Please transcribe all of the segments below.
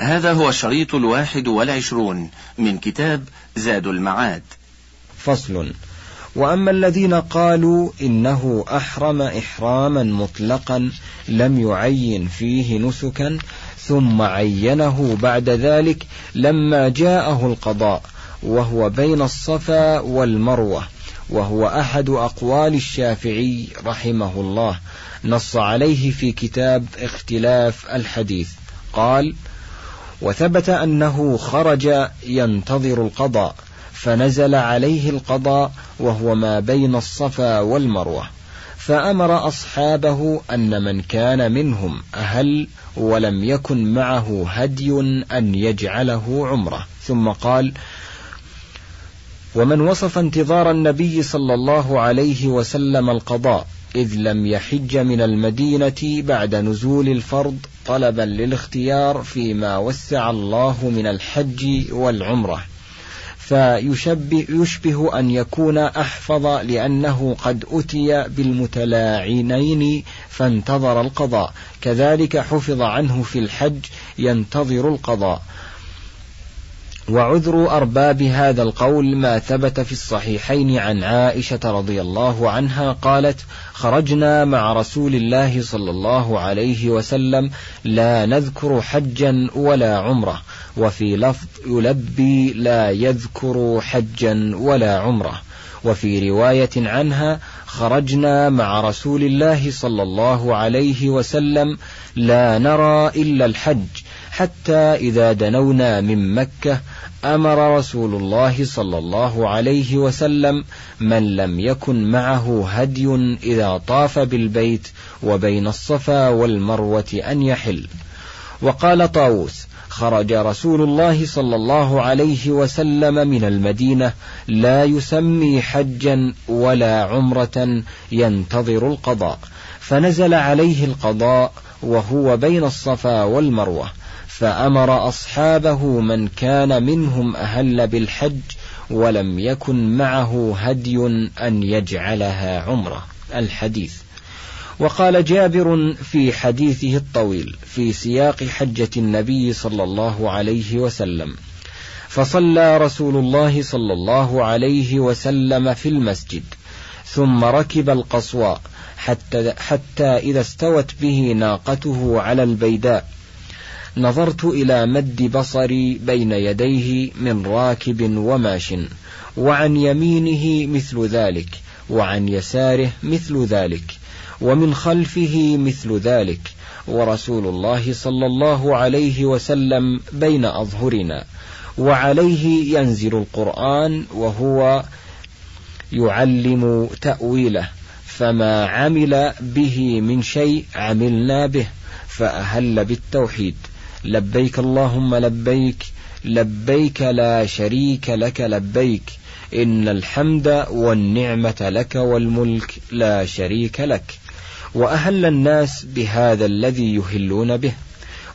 هذا هو الشريط الواحد والعشرون من كتاب زاد المعاد. فصل. وأما الذين قالوا إنه أحرم إحراما مطلقا لم يعين فيه نسكا ثم عينه بعد ذلك لما جاءه القضاء وهو بين الصفا والمروة وهو أحد أقوال الشافعي رحمه الله. نص عليه في كتاب اختلاف الحديث. قال وثبت أنه خرج ينتظر القضاء فنزل عليه القضاء وهو ما بين الصفا والمروة. فأمر أصحابه أن من كان منهم أهل ولم يكن معه هدي أن يجعله عمرة. ثم قال ومن وصف انتظار النبي صلى الله عليه وسلم القضاء إذ لم يحج من المدينة بعد نزول الفرض طلبا للاختيار فيما وسع الله من الحج والعمرة. فيشبه يشبه أن يكون أحفظ لأنه قد أتي بالمتلاعنين فانتظر القضاء. كذلك حفظ عنه في الحج ينتظر القضاء. وعذر أرباب هذا القول ما ثبت في الصحيحين عن عائشة رضي الله عنها قالت خرجنا مع رسول الله صلى الله عليه وسلم لا نذكر حجا ولا عمرة وفي لفظ يلبي لا يذكر حجا ولا عمرة. وفي رواية عنها خرجنا مع رسول الله صلى الله عليه وسلم لا نرى إلا الحج حتى إذا دنونا من مكة أمر رسول الله صلى الله عليه وسلم من لم يكن معه هدي إذا طاف بالبيت وبين الصفا والمروة أن يحل. وقال طاووس خرج رسول الله صلى الله عليه وسلم من المدينة لا يسمي حجا ولا عمرة ينتظر القضاء فنزل عليه القضاء وهو بين الصفا والمروة. فأمر أصحابه من كان منهم أهل بالحج ولم يكن معه هدي أن يجعلها عمرة. الحديث. وقال جابر في حديثه الطويل في سياق حجة النبي صلى الله عليه وسلم. فصلى رسول الله صلى الله عليه وسلم في المسجد ثم ركب القصواء حتى, حتى إذا استوت به ناقته على البيداء نظرت إلى مد بصري بين يديه من راكب وماش وعن يمينه مثل ذلك وعن يساره مثل ذلك ومن خلفه مثل ذلك ورسول الله صلى الله عليه وسلم بين أظهرنا وعليه ينزل القرآن وهو يعلم تأويله فما عمل به من شيء عملنا به فأهل بالتوحيد. لبيك اللهم لبيك لبيك لا شريك لك لبيك. إن الحمد والنعمة لك والملك لا شريك لك. وأهل الناس بهذا الذي يهلون به.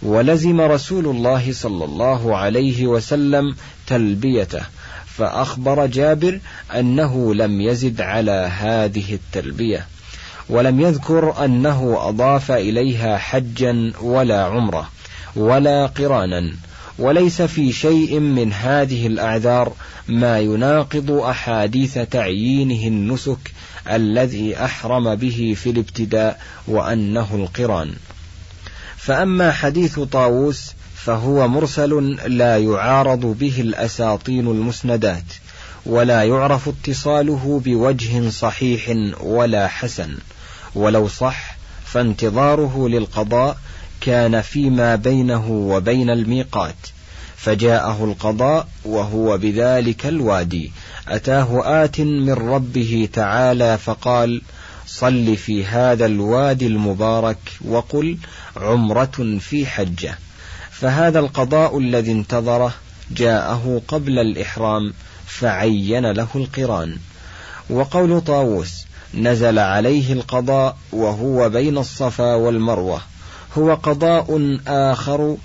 ولزم رسول الله صلى الله عليه وسلم تلبيته. فأخبر جابر أنه لم يزد على هذه التلبية. ولم يذكر أنه أضاف إليها حجا ولا عمرة. ولا قرانا وليس في شيء من هذه الأعذار ما يناقض أحاديث تعيينه النسك الذي أحرم به في الابتداء وأنه القران. فأما حديث طاووس فهو مرسل لا يعارض به الأساطين المسندات ولا يعرف اتصاله بوجه صحيح ولا حسن ولو صح فانتظاره للقضاء كان فيما بينه وبين الميقات فجاءه القضاء وهو بذلك الوادي. أتاه آت من ربه تعالى فقال صل في هذا الوادي المبارك وقل عمرة في حجة. فهذا القضاء الذي انتظره جاءه قبل الإحرام فعين له القران. وقول طاووس نزل عليه القضاء وهو بين الصفا والمروة. هو قضاء آخر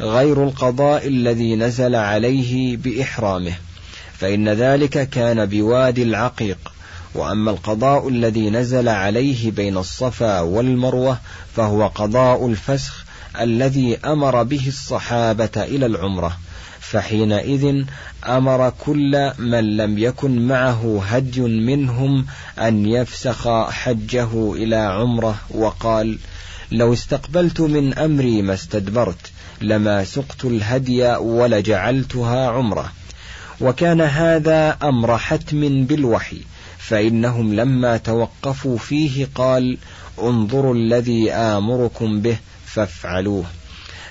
غير القضاء الذي نزل عليه بإحرامه فإن ذلك كان بوادي العقيق. وأما القضاء الذي نزل عليه بين الصفا والمروة فهو قضاء الفسخ الذي أمر به الصحابة إلى العمرة. فحينئذ أمر كل من لم يكن معه هدي منهم أن يفسخ حجه إلى عمرة وقال لو استقبلت من أمري ما استدبرت لما سقت الهدي ولجعلتها عمرة. وكان هذا أمر حتم بالوحي فإنهم لما توقفوا فيه قال انظروا الذي آمركم به فافعلوه.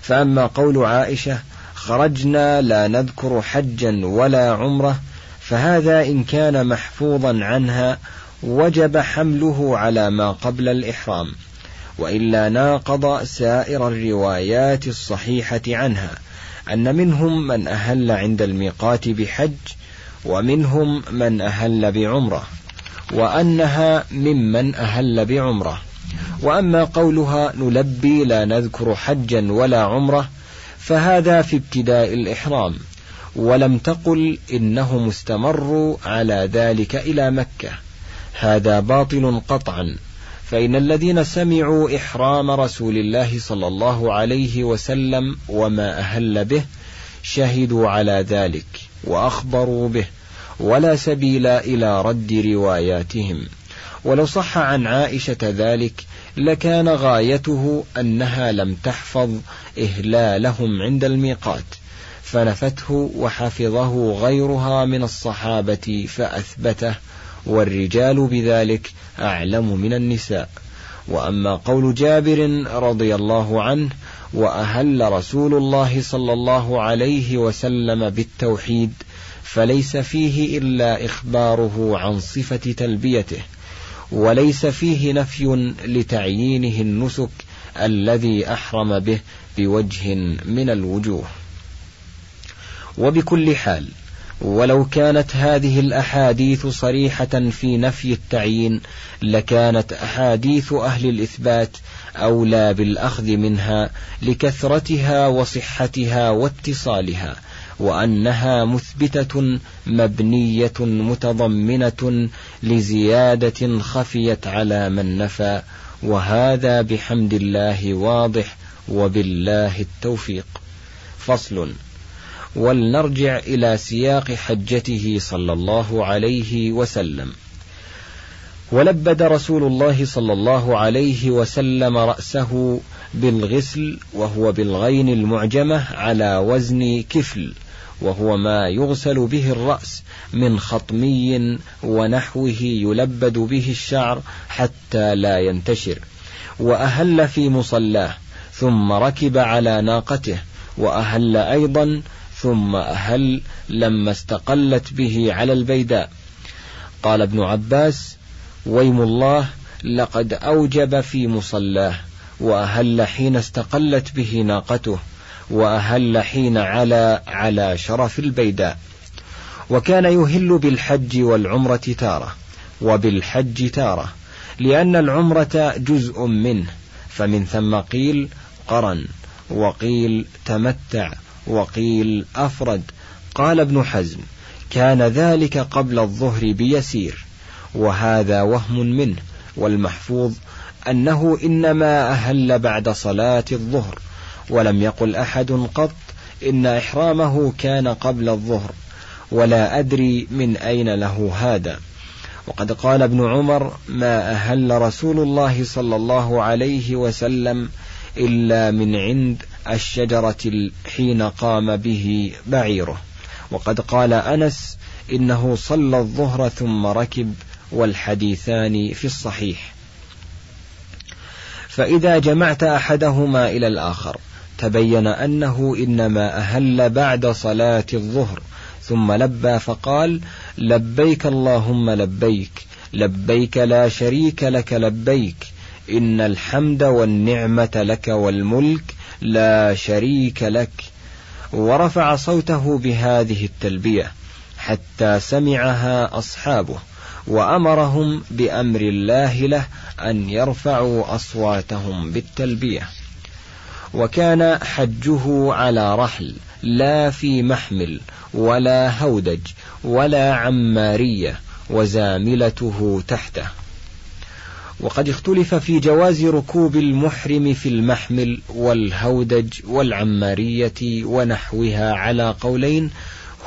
فأما قول عائشة خرجنا لا نذكر حجا ولا عمرة فهذا إن كان محفوظا عنها وجب حمله على ما قبل الإحرام. وإلا ناقض سائر الروايات الصحيحة عنها أن منهم من أهل عند الميقات بحج ومنهم من أهل بعمرة وأنها ممن أهل بعمرة. وأما قولها نلبي لا نذكر حجا ولا عمرة فهذا في ابتداء الإحرام ولم تقل إنهم استمروا على ذلك إلى مكة. هذا باطل قطعا. فإن الذين سمعوا إحرام رسول الله صلى الله عليه وسلم وما أهل به شهدوا على ذلك وأخبروا به ولا سبيل إلى رد رواياتهم. ولو صح عن عائشة ذلك لكان غايته أنها لم تحفظ إهلالهم عند الميقات فنفته وحفظه غيرها من الصحابة فأثبته والرجال بذلك أعلم من النساء. وأما قول جابر رضي الله عنه وأهل رسول الله صلى الله عليه وسلم بالتوحيد فليس فيه إلا إخباره عن صفة تلبيته وليس فيه نفي لتعيينه النسك الذي أحرم به بوجه من الوجوه. وبكل حال ولو كانت هذه الأحاديث صريحة في نفي التعيين لكانت أحاديث أهل الإثبات أولى بالأخذ منها لكثرتها وصحتها واتصالها وأنها مثبتة مبنية متضمنة لزيادة خفيت على من نفى وهذا بحمد الله واضح وبالله التوفيق. فصل. ولنرجع إلى سياق حجته صلى الله عليه وسلم. ولبد رسول الله صلى الله عليه وسلم رأسه بالغسل وهو بالغين المعجمة على وزن كفل وهو ما يغسل به الرأس من خطمي ونحوه يلبد به الشعر حتى لا ينتشر. وأهل في مصلاه ثم ركب على ناقته وأهل أيضا ثم أهل لما استقلت به على البيداء؟ قال ابن عباس ويم الله لقد أوجب في مصلاه وأهل حين استقلت به ناقته وأهل حين على على شرف البيداء. وكان يهل بالحج والعمرة تارة وبالحج تارة لأن العمرة جزء منه فمن ثم قيل قرن وقيل تمتع وقيل أفرد. قال ابن حزم كان ذلك قبل الظهر بيسير وهذا وهم منه والمحفوظ أنه إنما أهل بعد صلاة الظهر ولم يقل أحد قط إن إحرامه كان قبل الظهر ولا أدري من أين له هذا. وقد قال ابن عمر ما أهل رسول الله صلى الله عليه وسلم إلا من عند الشجرة حين قام به بعيره. وقد قال أنس إنه صلى الظهر ثم ركب والحديثان في الصحيح. فإذا جمعت أحدهما إلى الآخر تبين أنه إنما أهل بعد صلاة الظهر ثم لبى فقال لبيك اللهم لبيك لبيك لا شريك لك لبيك إن الحمد والنعمة لك والملك لا شريك لك. ورفع صوته بهذه التلبية حتى سمعها أصحابه وأمرهم بأمر الله له أن يرفعوا أصواتهم بالتلبية. وكان حجه على رحل لا في محمل ولا هودج ولا عمارية وزاملته تحته. وقد اختلف في جواز ركوب المحرم في المحمل والهودج والعمارية ونحوها على قولين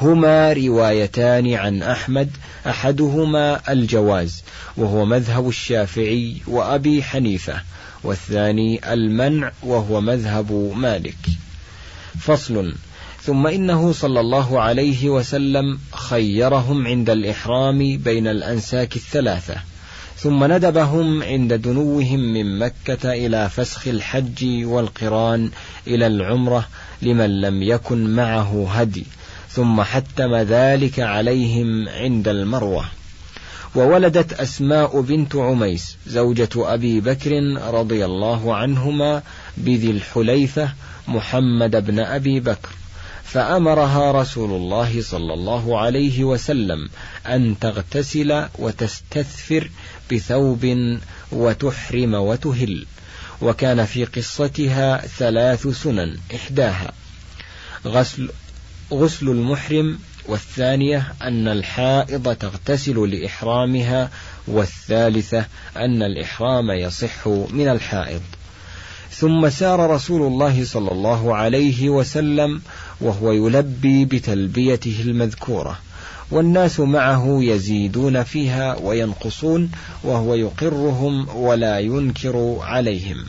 هما روايتان عن أحمد أحدهما الجواز وهو مذهب الشافعي وأبي حنيفة والثاني المنع وهو مذهب مالك. فصل. ثم إنه صلى الله عليه وسلم خيرهم عند الإحرام بين الأنساك الثلاثة ثم ندبهم عند دنوهم من مكة إلى فسخ الحج والقران إلى العمرة لمن لم يكن معه هدي ثم حتم ذلك عليهم عند المروة. وولدت أسماء بنت عميس زوجة أبي بكر رضي الله عنهما بذي الحليفة محمد بن أبي بكر فأمرها رسول الله صلى الله عليه وسلم أن تغتسل وتستثفر بثوب وتحرم وتهل. وكان في قصتها ثلاث سنن إحداها غسل غسل المحرم والثانية أن الحائض تغتسل لإحرامها والثالثة أن الإحرام يصح من الحائض. ثم سار رسول الله صلى الله عليه وسلم وهو يلبي بتلبيته المذكورة. والناس معه يزيدون فيها وينقصون وهو يقرهم ولا ينكر عليهم.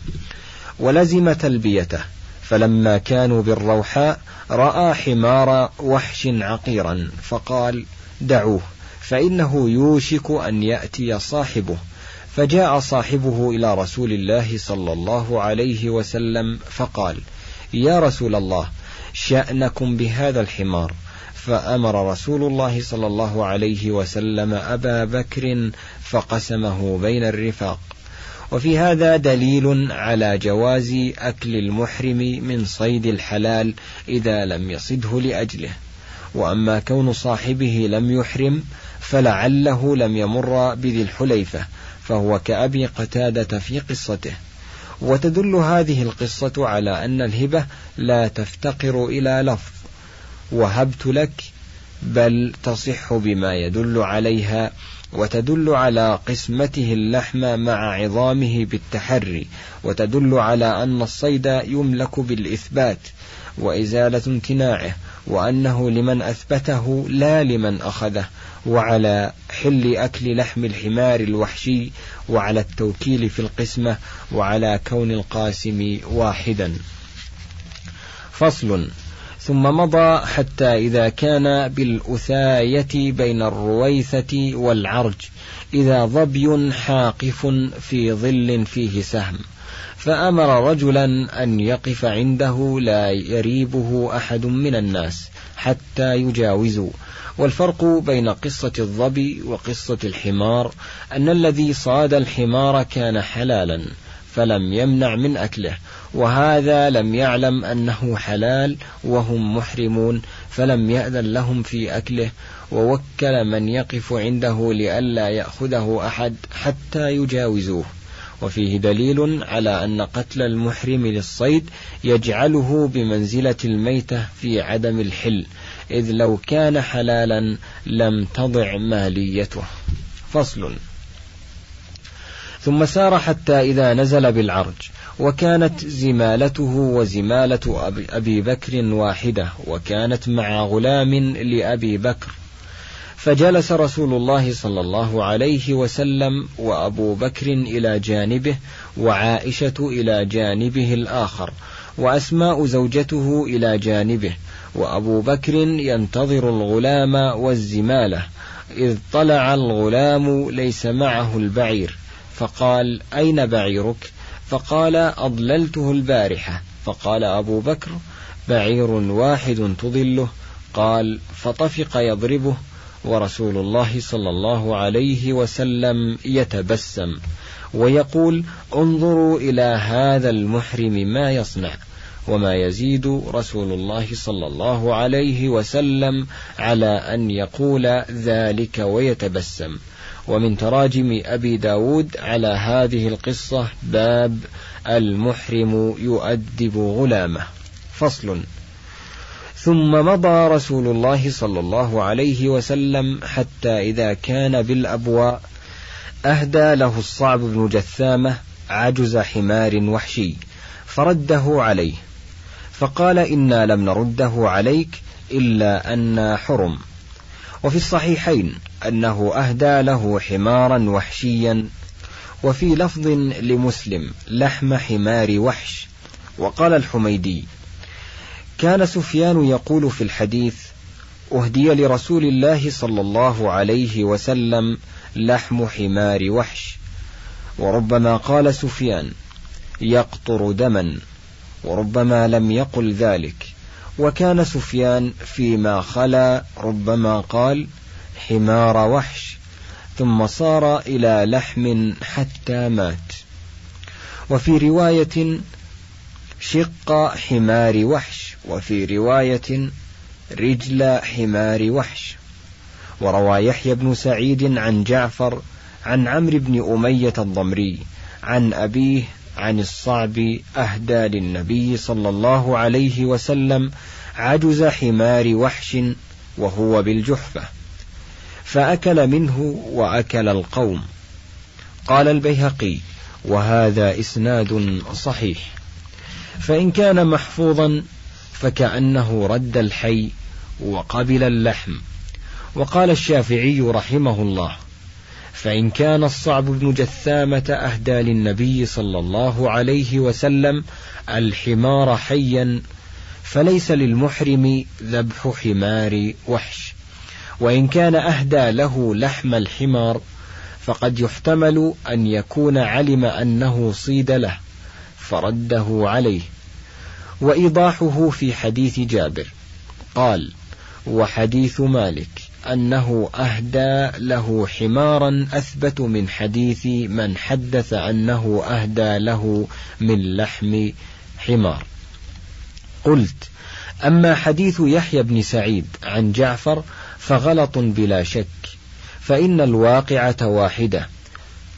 ولزم تلبيته فلما كانوا بالروحاء رأى حمار وحش عقيرا فقال دعوه فإنه يوشك أن يأتي صاحبه. فجاء صاحبه إلى رسول الله صلى الله عليه وسلم فقال يا رسول الله شأنكم بهذا الحمار فأمر رسول الله صلى الله عليه وسلم أبا بكر فقسمه بين الرفاق. وفي هذا دليل على جواز أكل المحرم من صيد الحلال إذا لم يصده لأجله. وأما كون صاحبه لم يحرم فلعله لم يمر بذي الحليفة فهو كأبي قتادة في قصته. وتدل هذه القصة على أن الهبة لا تفتقر إلى لفظ. وهبت لك بل تصح بما يدل عليها وتدل على قسمته اللحم مع عظامه بالتحري وتدل على أن الصيد يملك بالإثبات وإزالة امتناعه وأنه لمن أثبته لا لمن أخذه وعلى حل أكل لحم الحمار الوحشي وعلى التوكيل في القسمة وعلى كون القاسم واحدا. فصل. ثم مضى حتى إذا كان بالأثاية بين الرويثة والعرج إذا ظبي حاقف في ظل فيه سهم. فأمر رجلا أن يقف عنده لا يريبه أحد من الناس حتى يجاوزوا. والفرق بين قصة الظبي وقصة الحمار أن الذي صاد الحمار كان حلالا فلم يمنع من أكله. وهذا لم يعلم أنه حلال وهم محرمون فلم يأذن لهم في أكله ووكل من يقف عنده لئلا يأخذه أحد حتى يجاوزوه. وفيه دليل على أن قتل المحرم للصيد يجعله بمنزلة الميتة في عدم الحل إذ لو كان حلالا لم تضع ماليته. فصل. ثم سار حتى إذا نزل بالعرج. وكانت زمالته وزمالة أبي بكر واحدة وكانت مع غلام لأبي بكر. فجلس رسول الله صلى الله عليه وسلم وأبو بكر إلى جانبه وعائشة إلى جانبه الآخر وأسماء زوجته إلى جانبه. وأبو بكر ينتظر الغلام والزمالة إذ طلع الغلام ليس معه البعير. فقال أين بعيرك؟ فقال أضللته البارحة. فقال أبو بكر بعير واحد تضله. قال فطفق يضربه ورسول الله صلى الله عليه وسلم يتبسم ويقول انظروا إلى هذا المحرم ما يصنع وما يزيد رسول الله صلى الله عليه وسلم على أن يقول ذلك ويتبسم. ومن تراجم أبي داود على هذه القصة باب المحرم يؤدب غلامه. فصل. ثم مضى رسول الله صلى الله عليه وسلم حتى إذا كان بالأبواء أهدى له الصعب بن جثامة عجز حمار وحشي فرده عليه فقال إنا لم نرده عليك إلا أن حرم. وفي الصحيحين أنه أهدى له حمارا وحشيا وفي لفظ لمسلم لحم حمار وحش وقال الحميدي كان سفيان يقول في الحديث أهدي لرسول الله صلى الله عليه وسلم لحم حمار وحش وربما قال سفيان يقطر دما وربما لم يقل ذلك. وكان سفيان فيما خلا ربما قال حمار وحش ثم صار إلى لحم حتى مات. وفي رواية شق حمار وحش وفي رواية رجل حمار وحش. وروى يحيى بن سعيد عن جعفر عن عمرو بن أمية الضمري عن أبيه عن الصعب أهدى للنبي صلى الله عليه وسلم عجز حمار وحش وهو بالجحفة فأكل منه وأكل القوم. قال البيهقي وهذا إسناد صحيح فإن كان محفوظا فكأنه رد الحي وقبل اللحم. وقال الشافعي رحمه الله فإن كان الصعب بن جثامة أهدى للنبي صلى الله عليه وسلم الحمار حيا فليس للمحرم ذبح حمار وحش. وإن كان أهدى له لحم الحمار فقد يحتمل أن يكون علم أنه صيد له فرده عليه. وإيضاحه في حديث جابر قال وحديث مالك. أنه أهدى له حمارا أثبت من حديث من حدث أنه أهدى له من لحم حمار. قلت أما حديث يحيى بن سعيد عن جعفر فغلط بلا شك فإن الواقعة واحدة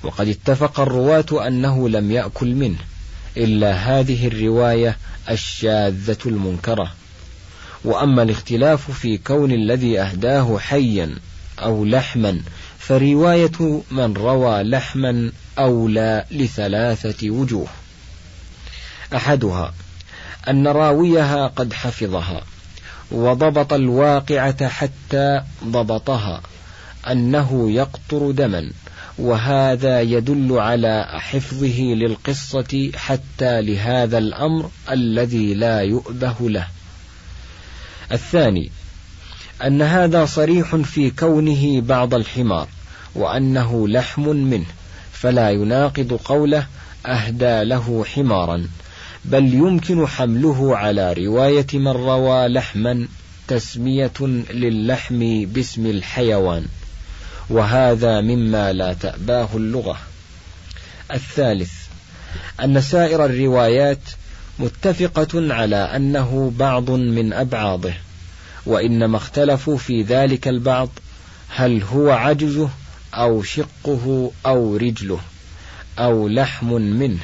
وقد اتفق الرواة أنه لم يأكل منه إلا هذه الرواية الشاذة المنكرة. وأما الاختلاف في كون الذي أهداه حيا أو لحما فرواية من روى لحما أولى لثلاثة وجوه. أحدها أن راويها قد حفظها وضبط الواقعة حتى ضبطها أنه يقطر دما وهذا يدل على حفظه للقصة حتى لهذا الأمر الذي لا يؤبه له. الثاني أن هذا صريح في كونه بعض الحمار وأنه لحم منه فلا يناقض قوله أهدى له حمارا بل يمكن حمله على رواية من روى لحما تسمية للحم باسم الحيوان وهذا مما لا تأباه اللغة. الثالث أن سائر الروايات متفقة على أنه بعض من أبعاضه وإنما اختلفوا في ذلك البعض هل هو عجزه أو شقه أو رجله أو لحم منه.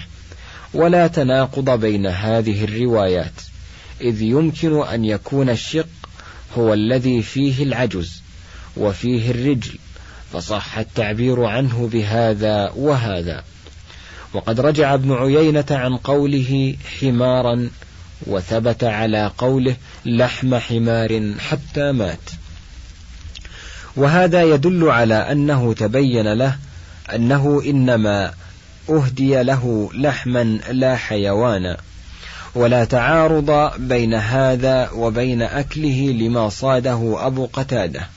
ولا تناقض بين هذه الروايات إذ يمكن أن يكون الشق هو الذي فيه العجز وفيه الرجل فصح التعبير عنه بهذا وهذا. وقد رجع ابن عيينة عن قوله حمارا وثبت على قوله لحم حمار حتى مات. وهذا يدل على أنه تبين له أنه إنما أهدي له لحما لا حيوانا ولا تعارض بين هذا وبين أكله لما صاده أبو قتادة.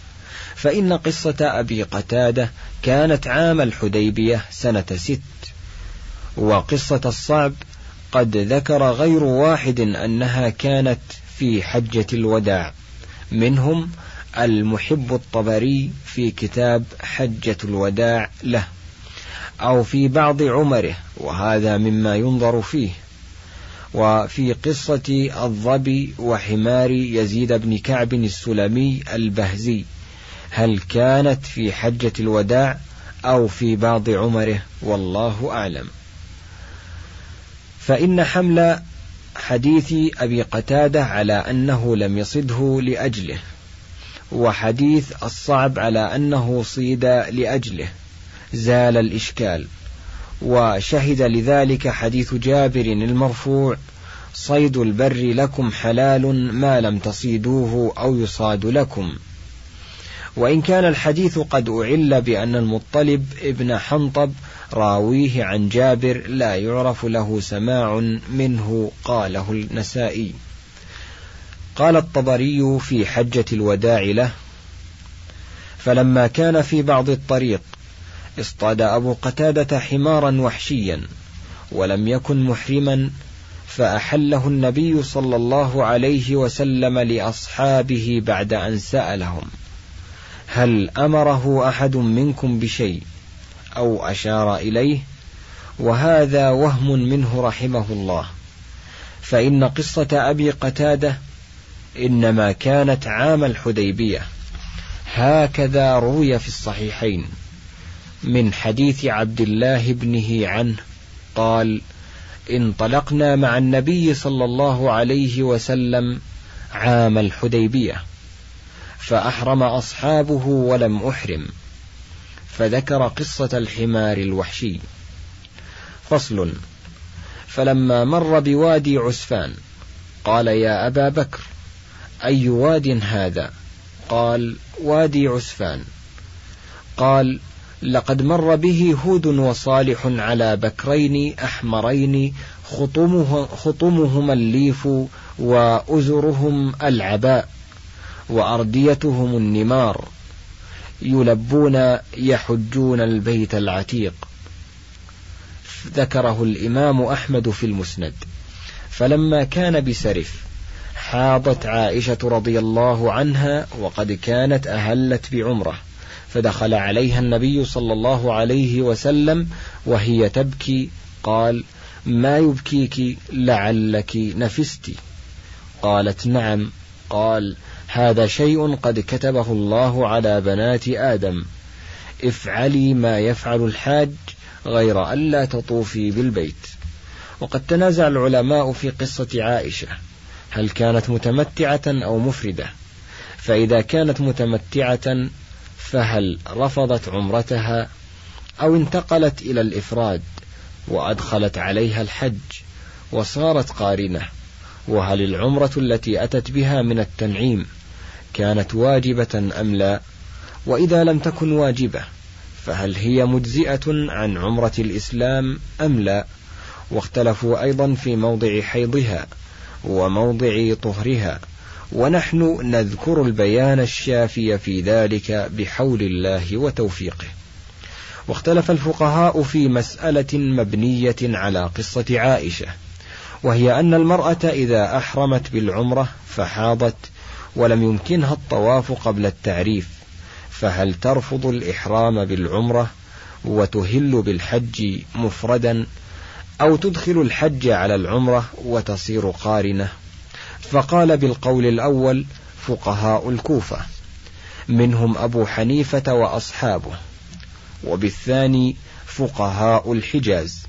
فإن قصة أبي قتادة كانت عام الحديبية سنة ست. وقصة الصعب قد ذكر غير واحد أنها كانت في حجة الوداع. منهم المحب الطبري في كتاب حجة الوداع له أو في بعض عمره وهذا مما ينظر فيه. وفي قصة الظبي وحمار يزيد بن كعب السلمي البهزي هل كانت في حجة الوداع أو في بعض عمره والله أعلم. فإن حمل حديث أبي قتادة على أنه لم يصده لأجله وحديث الصعب على أنه صيد لأجله زال الإشكال. وشهد لذلك حديث جابر المرفوع صيد البر لكم حلال ما لم تصيدوه أو يصاد لكم. وإن كان الحديث قد أعل بأن المطلب ابن حنطب راويه عن جابر لا يعرف له سماع منه قاله النسائي. قال الطبري في حجة الوداع له فلما كان في بعض الطريق اصطاد أبو قتادة حمارا وحشيا ولم يكن محرما فأحله النبي صلى الله عليه وسلم لأصحابه بعد أن سألهم. هل أمره أحد منكم بشيء أو أشار إليه؟ وهذا وهم منه رحمه الله. فإن قصة أبي قتادة إنما كانت عام الحديبية. هكذا روي في الصحيحين. من حديث عبد الله بنه عنه قال انطلقنا مع النبي صلى الله عليه وسلم عام الحديبية. فأحرم أصحابه ولم أحرم فذكر قصة الحمار الوحشي. فصل فلما مر بوادي عسفان قال يا أبا بكر أي واد هذا قال وادي عسفان. قال لقد مر به هود وصالح على بكرين أحمرين خطمه خطمهما الليف وأزرهم العباء. وأرديتهم النمار يلبون يحجون البيت العتيق. ذكره الإمام أحمد في المسند. فلما كان بسرف حاضت عائشة رضي الله عنها وقد كانت أهلت بعمرة فدخل عليها النبي صلى الله عليه وسلم وهي تبكي قال ما يبكيك لعلك نفست. قالت نعم. قال هذا شيء قد كتبه الله على بنات آدم. افعلي ما يفعل الحاج غير ألا تطوفي بالبيت. وقد تنازع العلماء في قصة عائشة هل كانت متمتعة أو مفردة؟ فإذا كانت متمتعة فهل رفضت عمرتها أو انتقلت إلى الإفراد وأدخلت عليها الحج وصارت قارنة؟ وهل العمرة التي أتت بها من التنعيم كانت واجبة أم لا؟ وإذا لم تكن واجبة فهل هي مجزئة عن عمرة الإسلام أم لا؟ واختلفوا أيضا في موضع حيضها وموضع طهرها ونحن نذكر البيان الشافي في ذلك بحول الله وتوفيقه. واختلف الفقهاء في مسألة مبنية على قصة عائشة. وهي أن المرأة إذا أحرمت بالعمرة فحاضت ولم يمكنها الطواف قبل التعريف فهل ترفض الإحرام بالعمرة وتهل بالحج مفردا أو تدخل الحج على العمرة وتصير قارنة؟ فقال بالقول الأول فقهاء الكوفة منهم أبو حنيفة وأصحابه وبالثاني فقهاء الحجاز.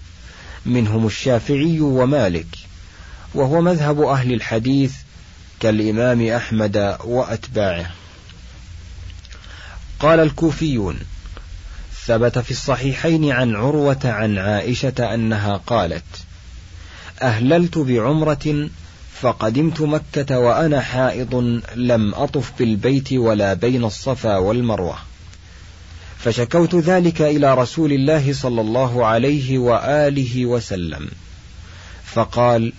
منهم الشافعي ومالك وهو مذهب أهل الحديث كالإمام أحمد وأتباعه. قال الكوفيون ثبت في الصحيحين عن عروة عن عائشة أنها قالت أهللت بعمرة فقدمت مكة وأنا حائض لم أطف بالبيت ولا بين الصفا والمروة. فشكوت ذلك إلى رسول الله صلى الله عليه وآله وسلم. فقال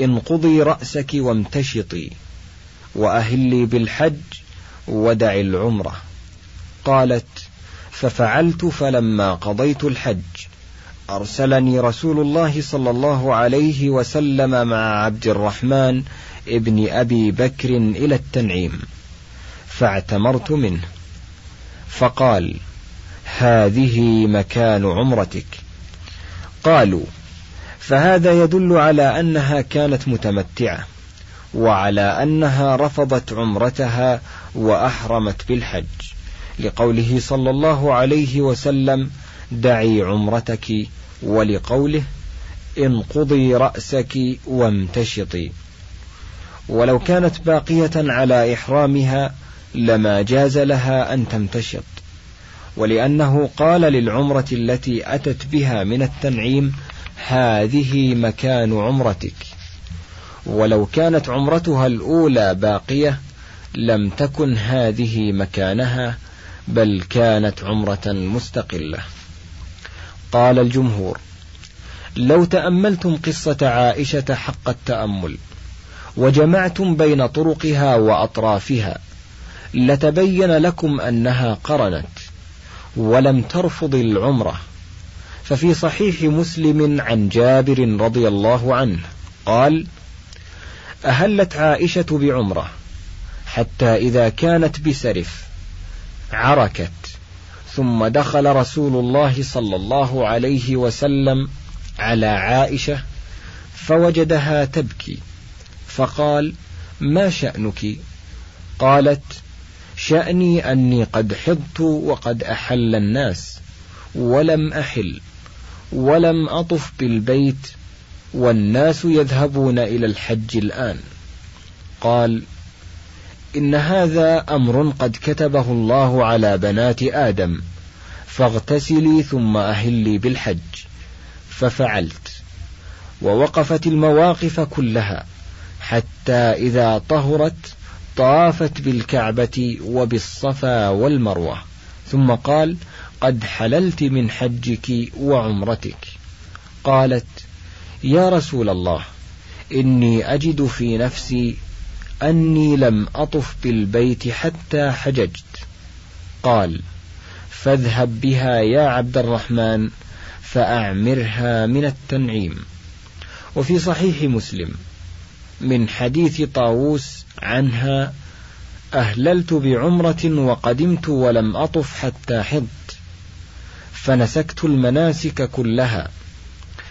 انقضي رأسك وامتشطي وأهلي بالحج ودع العمرة. قالت ففعلت فلما قضيت الحج أرسلني رسول الله صلى الله عليه وسلم مع عبد الرحمن ابن أبي بكر إلى التنعيم فاعتمرت منه. فقال هذه مكان عمرتك. قالوا فهذا يدل على أنها كانت متمتعة وعلى أنها رفضت عمرتها وأحرمت بالحج. لقوله صلى الله عليه وسلم دعي عمرتك ولقوله انقضي رأسك وامتشطي. ولو كانت باقية على إحرامها لما جاز لها أن تمتشط. ولأنه قال للعمرة التي أتت بها من التنعيم هذه مكان عمرتك. ولو كانت عمرتها الأولى باقية لم تكن هذه مكانها بل كانت عمرة مستقلة. قال الجمهور لو تأملتم قصة عائشة حق التأمل وجمعتم بين طرقها وأطرافها لتبين لكم أنها قرنت ولم ترفض العمرة. ففي صحيح مسلم عن جابر رضي الله عنه قال أهلت عائشة بعمرة حتى إذا كانت بسرف عركت ثم دخل رسول الله صلى الله عليه وسلم على عائشة فوجدها تبكي فقال ما شأنك؟ قالت شأني أني قد حضت وقد أحل الناس ولم أحل ولم أطف بالبيت والناس يذهبون إلى الحج الآن. قال إن هذا أمر قد كتبه الله على بنات آدم فاغتسلي ثم أهلي بالحج. ففعلت ووقفت المواقف كلها حتى إذا طهرت طافت بالكعبة وبالصفا والمروة. ثم قال قد حللت من حجك وعمرتك. قالت يا رسول الله إني أجد في نفسي أني لم أطف بالبيت حتى حججت. قال فاذهب بها يا عبد الرحمن فأعمرها من التنعيم. وفي صحيح مسلم من حديث طاووس عنها أهللت بعمرة وقدمت ولم أطف حتى حضت فنسكت المناسك كلها.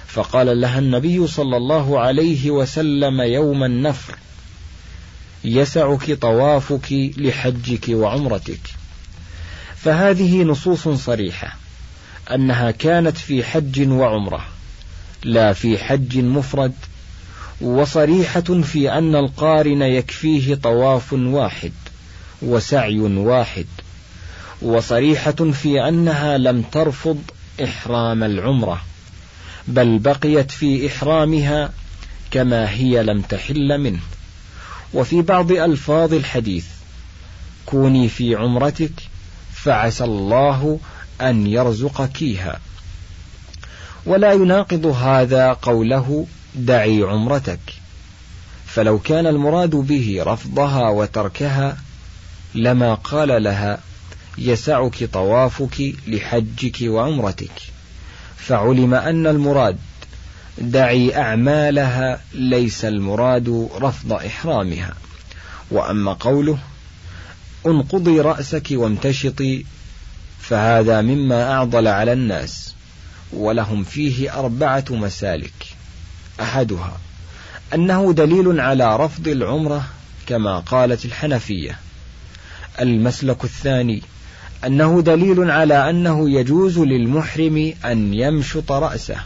فقال لها النبي صلى الله عليه وسلم يوم النفر يسعك طوافك لحجك وعمرتك. فهذه نصوص صريحة أنها كانت في حج وعمرة لا في حج مفرد. وصريحة في أن القارن يكفيه طواف واحد وسعي واحد. وصريحة في أنها لم ترفض إحرام العمرة بل بقيت في إحرامها كما هي لم تحل منه. وفي بعض ألفاظ الحديث كوني في عمرتك فعسى الله أن يرزقكيها. ولا يناقض هذا قوله دعي عمرتك. فلو كان المراد به رفضها وتركها لما قال لها يسعك طوافك لحجك وعمرتك. فعلم أن المراد دعي أعمالها ليس المراد رفض إحرامها. وأما قوله انقضي رأسك وامتشطي فهذا مما أعضل على الناس ولهم فيه أربعة مسالك. أحدها أنه دليل على رفض العمرة كما قالت الحنفية. المسلك الثاني أنه دليل على أنه يجوز للمحرم أن يمشط رأسه.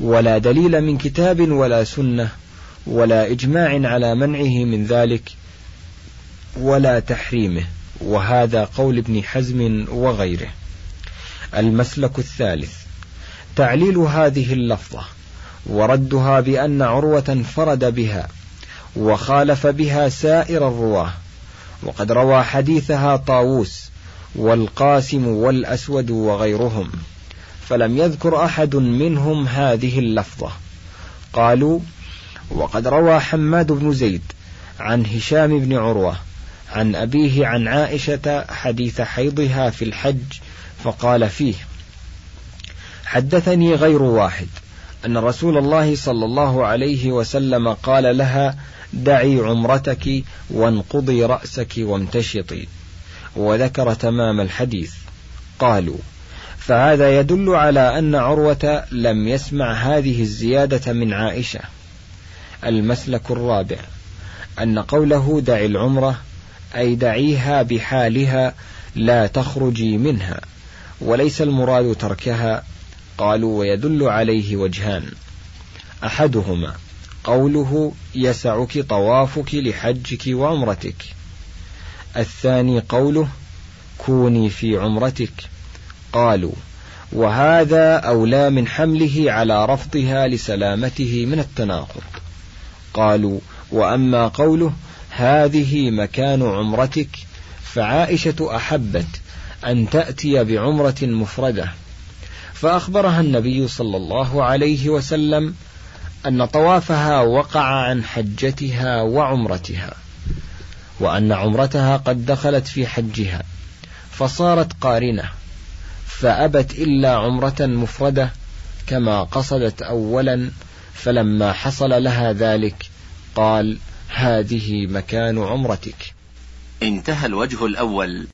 ولا دليل من كتاب ولا سنة ولا إجماع على منعه من ذلك ولا تحريمه. وهذا قول ابن حزم وغيره. المسلك الثالث تعليل هذه اللفظة. وردها بأن عروة انفرد بها وخالف بها سائر الرواة وقد روى حديثها طاووس والقاسم والأسود وغيرهم فلم يذكر أحد منهم هذه اللفظة. قالوا وقد روى حماد بن زيد عن هشام بن عروة عن أبيه عن عائشة حديث حيضها في الحج فقال فيه حدثني غير واحد أن رسول الله صلى الله عليه وسلم قال لها دعي عمرتك وانقضي رأسك وامتشطي وذكر تمام الحديث. قالوا فهذا يدل على أن عروة لم يسمع هذه الزيادة من عائشة. المسلك الرابع أن قوله دع العمرة أي دعيها بحالها لا تخرجي منها وليس المراد تركها قالوا ويدل عليه وجهان. أحدهما قوله يسعك طوافك لحجك وعمرتك. الثاني قوله كوني في عمرتك. قالوا وهذا أولى من حمله على رفضها لسلامته من التناقض. قالوا وأما قوله هذه مكان عمرتك فعائشة أحبت أن تأتي بعمرة مفردة. فأخبرها النبي صلى الله عليه وسلم أن طوافها وقع عن حجتها وعمرتها وأن عمرتها قد دخلت في حجها فصارت قارنة فأبت إلا عمرة مفردة كما قصدت أولا فلما حصل لها ذلك قال هذه مكان عمرتك. انتهى الوجه الأول.